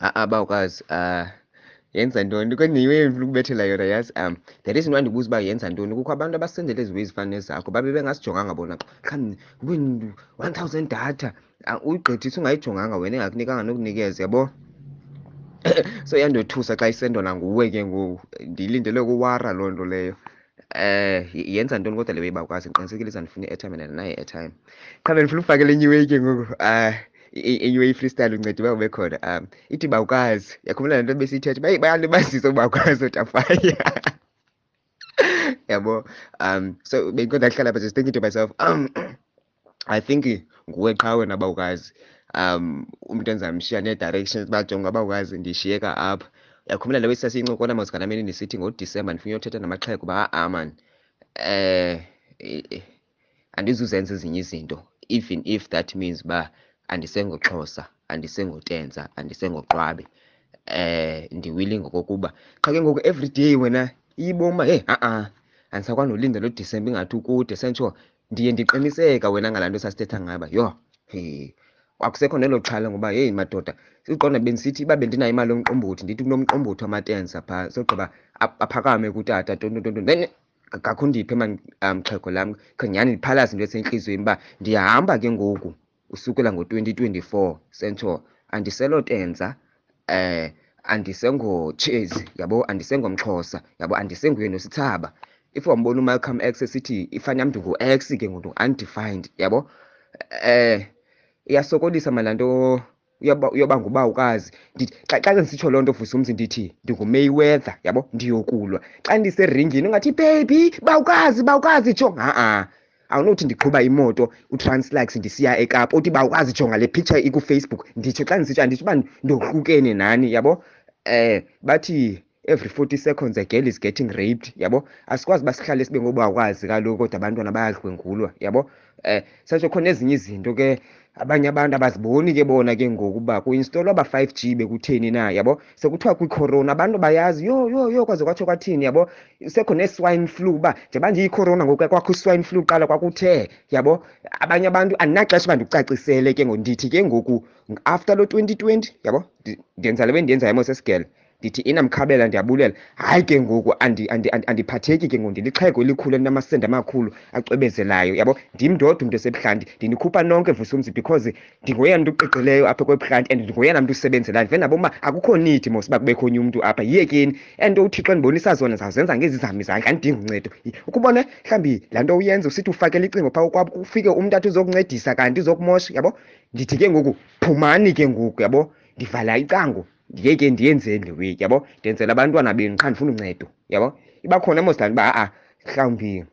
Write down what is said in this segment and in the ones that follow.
abawukazi uh yenza ntoni? Kweniwe ukubethela yona yazi? Um the reason why ndibuza uba yenza ntoni. Kukho abantu abasenzele eziwe ezifana nezakho babe bengasijonganga bona mhlawumbi ube one thousand data uyigqithisa ungayijonganga wena engakunikanga nokunikeza yabo? So yandothusa xa isendwa nanguwe ke ngoku. Ndiyilindele kuwara loo nto leyo. Eh yenza ntoni kodwa le weyibawukwazi ndiqinisekile ndifuna i-airtime and nayo i-airtime. Qha bendifuna ufakele enye iweyi ke ngoku. Um enye i-freestyle unceda uba ube khona um ithi bawukazi yakhumbula le nto besiyithetha baye bayalibazisa ubawukazi utafaya yabo um so bendikodwa ndihlala but just thinking to myself um i think nguwe qha wena bawukazi. Um umntu endizamshiya nee-directions bajonga bawukazi ndishiyeka apha. Yakhumbula le sasiyincokola mawusikanameni ndisithi ngodisemba ndifuna uyothetha namaxhego uba aman um andizuzenza ezinye izinto even if that means uba andisengoxhosa andisengotenza andisengoqwabe eh ndiwilling ngokokuba qha ke ngoku every day wena iyiboma hey a-a andisakwazi nolinda lo disemba ingathi ukude sentsho ndiye ndiqiniseka wena ngalaa nto sasithetha ngaba yho he akusekho nelo xhala ngoba heyi madoda siqonda bendisithi uba bendinayo imali yomqombothi ndithi kunomqombothi wamatenza phaa sogqiba aphakame kutata tontontonto then ngakho ndiphe mxhego lam khe nyhani ndiphalaze into esentliziyweni uba ndiyahamba ke ngoku. Usukela ngo-twenty twenty-four sentsho andiselotenza eh andisengotshezi yabo andisengomxhosa yabo andisenguye nosithaba if wambona umalcolm x esithi ifani yam ndingu-x ke ngoku undefined yabo eh iyasokolisa mna laa nto uyoba ngubawukazi ndithi xa xa ndisitsho loo nto vusa umzi ndithi ndingumayweather yabo ndiyokulwa. Xa ndiseringini ungathi baby bawukazi bawukazi jo ha-a. Awunothi ndiqhuba imoto uTranslux ndisiya eKapa uthi bawukazi jonga le picture ikufacebook nditsho xa ndisitsho anditsho uba ndohlukene nani yabo? Eh bathi every forty seconds a girl is getting raped yabo? Asikwazi uba sihlale sibe ngobawukazi kaloku kodwa abantwana bayadlwengulwa yabo? Eh satsho khona ezinye izinto ke abanye abantu abaziboni ke bona ke ngoku uba kuinstolwa aba-five g bekutheni na yabo? Sekuthiwa kwicorona abantu bayazi yho yho yho kwaze kwatsho kwathini yabo? Sekho ne-swine flu uba njengoba ndiyicorona ngoku kwakho i-swine flu qala kwakuthe yabo? Abanye abantu andinaxesha uba ndikucacisele ke ngoku ndithi ke ngoku after lo twenty twenty yabo? Ndenza le bendiyenzayo mosesigele ndithi inamkhabela ndiyabulela hayi ke ngoku andiphatheki ke ngoku ndilixhego elikhulu elinamasende amakhulu acwebezelayo yabo? Ndim ndodwa umntu esebuhlanti ndinikhupha nonke vusumzi because ndingoyena mntu uqiqileyo apha kwebuhlanti and ndingoyena mntu usebenzelayo vele naboma akukho nithi mos uba kubekho onye umntu apha yiyekeni and uthixo endibonisa zona zawuzenza ngezi zam izandla andidinga uncedo ukubona mhlawumbi laa nto uyenza usithi ufakele icingo phaa kwabo kufike umntu athi uzokuncedisa kanti uzokumosha yabo? Ndithi ke ngoku phumani ke ngoku yabo? Ndivala icango ndiyeke ndiyenzeni le week yabo? Ndenzela abantwana benu qha ndifuna uncedo yabo? Iba khona mosdani uba a-a mhlawumbi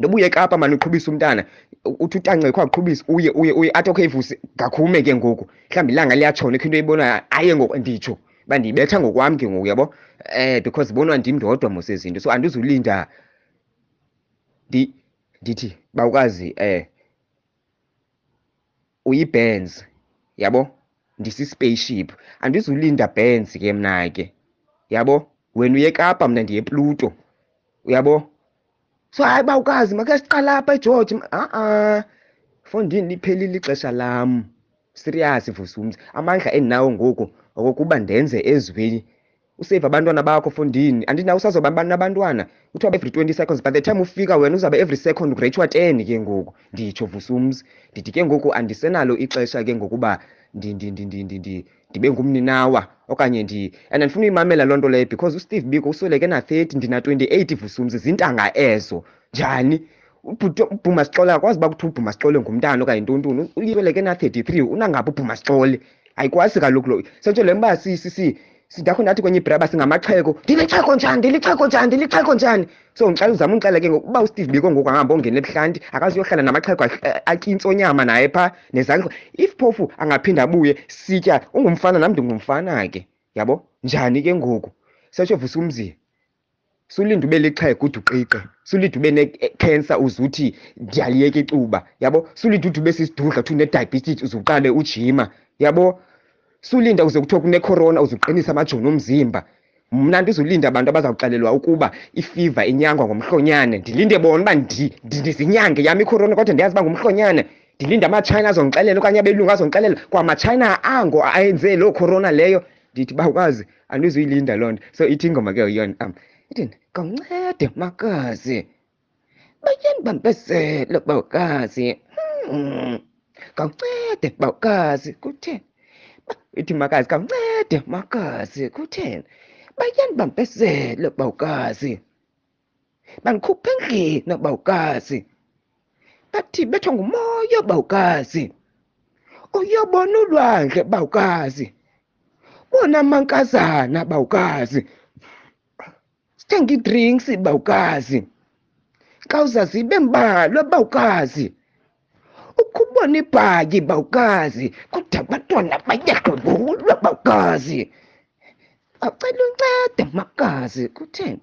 nobuye ekapa mani uqhubisa umntana uthi utancekho aqhubise uye uye uye athi okay vusi ngakhume ke ngoku. Mhlawumbi ilanga liyatshona ikho into eyibonayo aye ngoku nditsho uba ndiyibetha ngokwam ke ngoku yabo? Eh because bonwa ndim ndodwa mos ezinto so andizulinda. Ndithi bawukazi eh uyibenz yabo? Ndisi-spaceship. Andizulinda benz ke mna ke yabo? Wena uye ekapa mna ndiye pluto uyabo so hayi bawukazi makhe siqala apha egeorge a-a fondini liphelile ixesha lam. Serious vusumzi amandla endinawo ngoku okokuba ndenze ezweni usave abantwana bakho fondini andinawo usazoba nabantwana. Kuthiwa every twenty seconds by the time ufika wena uzawube every second ugretshiwa ten ke ngoku. Nditsho vusumzi ndithi ke ngoku andisenalo ixesha ke ngokuba ndibe ngumninawa okanye ndi and andifuna uyimamela loo nto leyo because usteve biko usweleke na-thirty ndina-twenty-eight vusumzi zintanga ezo. Njani? Ubhuma sixole akwazi uba kuthiwa ubhuma sixole ngumntana okanye ntontoni uyisweleke na-thirty-three ubhuma sixole? Ayikwazi kaloku lo sentsho le mba ndakho ndathi kwenye ibraba singamaxheko ndilixheko njani ndilixheko njani ndilixheko njani? So ndixela uzama undixela ke ngoku uba usteve biko ngoku angahamba ongena ebuhlanti akazuyohlala namaxhego atyintsonyama naye phaa nezandla. If phofu angaphinda abuye sitya ungumfana nam ndingumfana ke yabo? Njani ke ngoku? Setsho vusa umzi sulinde ube lixhego ude uqiqe. Sulinde ube nekhensa uze uthi ndiyaliyeka icuba yabo? Sulinde ude ube sisidudla uthi une-diabetes uze uqale ujima yabo? Sulinda uze kuthiwa kunecorona uze uqinise amajoni omzimba. Mna ndizolinda abantu abazawuxelelwa ukuba ifiva inyangwa ngomhlonyane ndilinde bona uba ndizinyange yam icorona kodwa ndiyazi uba ngumhlonyane. Ndilinde amatshayina azondixelela okanye abelungu azondixelela kwamatshayina ango ayenze loo corona leyo. Ndithi bawukazi andizuyilinda loo nto. So ithi ingoma ke yona am ithini kawuncede makazi bayanibambezela bawukazi Hmm. kawuncede bawukazi kutheni ithi makazi kawuncede makazi kutheni? Bayanibambezela bawukazi. Bandikhupha endlini bawukazi. Bathi bethwa ngumoya bawukazi. Uyobona ulwandle bawukazi. Bona amankazana bawukazi. Sithenga ii-drinks bawukazi. Kawuzazibe mbalwa bawukazi. Ukubona ibhayi bawukazi kodwa abantwana bayagqibulwa bawukazi bacela uncede makazi kutheni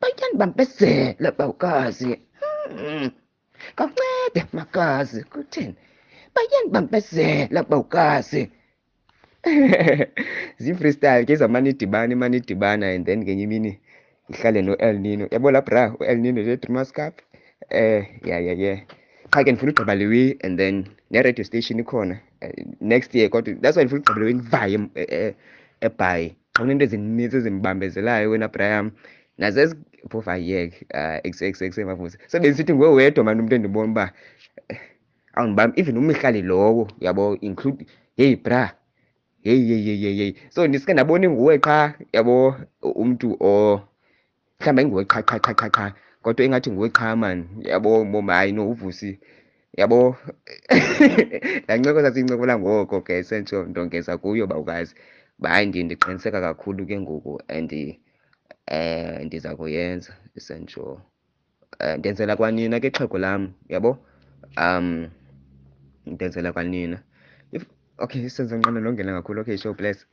bayanibambezela bawukazi Hmm. kawuncede makazi kutheni bayanibambezela bawukazi zii-freestyle ke zamane idibana imane idibana and then ngenye imini ihlale no-el nino. Yabo la bra u-el nino ne-dreamers cup eh ya ya ya qha ke ndifuna ugqiba le way and then ne-radio station ikhona. eh, next year kodwa that's why ndifuna ugqiba le way ndivaye em- e- e- ebhayi. Xa kunento ezinintsi ezimbambezelayo wena brayam nazo phofu ayiyeke ekusemavusi so bendisithi nguwe wedwa mani umntu endibona uba eh, awundibambi even umihlali lowo yabo include heyi bra heyi yeyi yeyi yeyi yeyi so ndisuke ndabona inguwe qha yabo umntu o mhlawumbi ayinguwe qha qha qha qha qha kodwa ingathi nguwe qha mani yabo mom hayi no uvusi. Yabo. Laa ncoko sasiyincokola ngoko ke sentsho ndongeza kuyo bawukazi ba hayi ndiye ndiqiniseka kakhulu ke ngoku and eh ndiza kuyenza sentsho um ndenzela kwanina ke xhego lam yabo? Um ndenzela kwanina. If okay senze nqona nongena kakhulu. Okay show bless.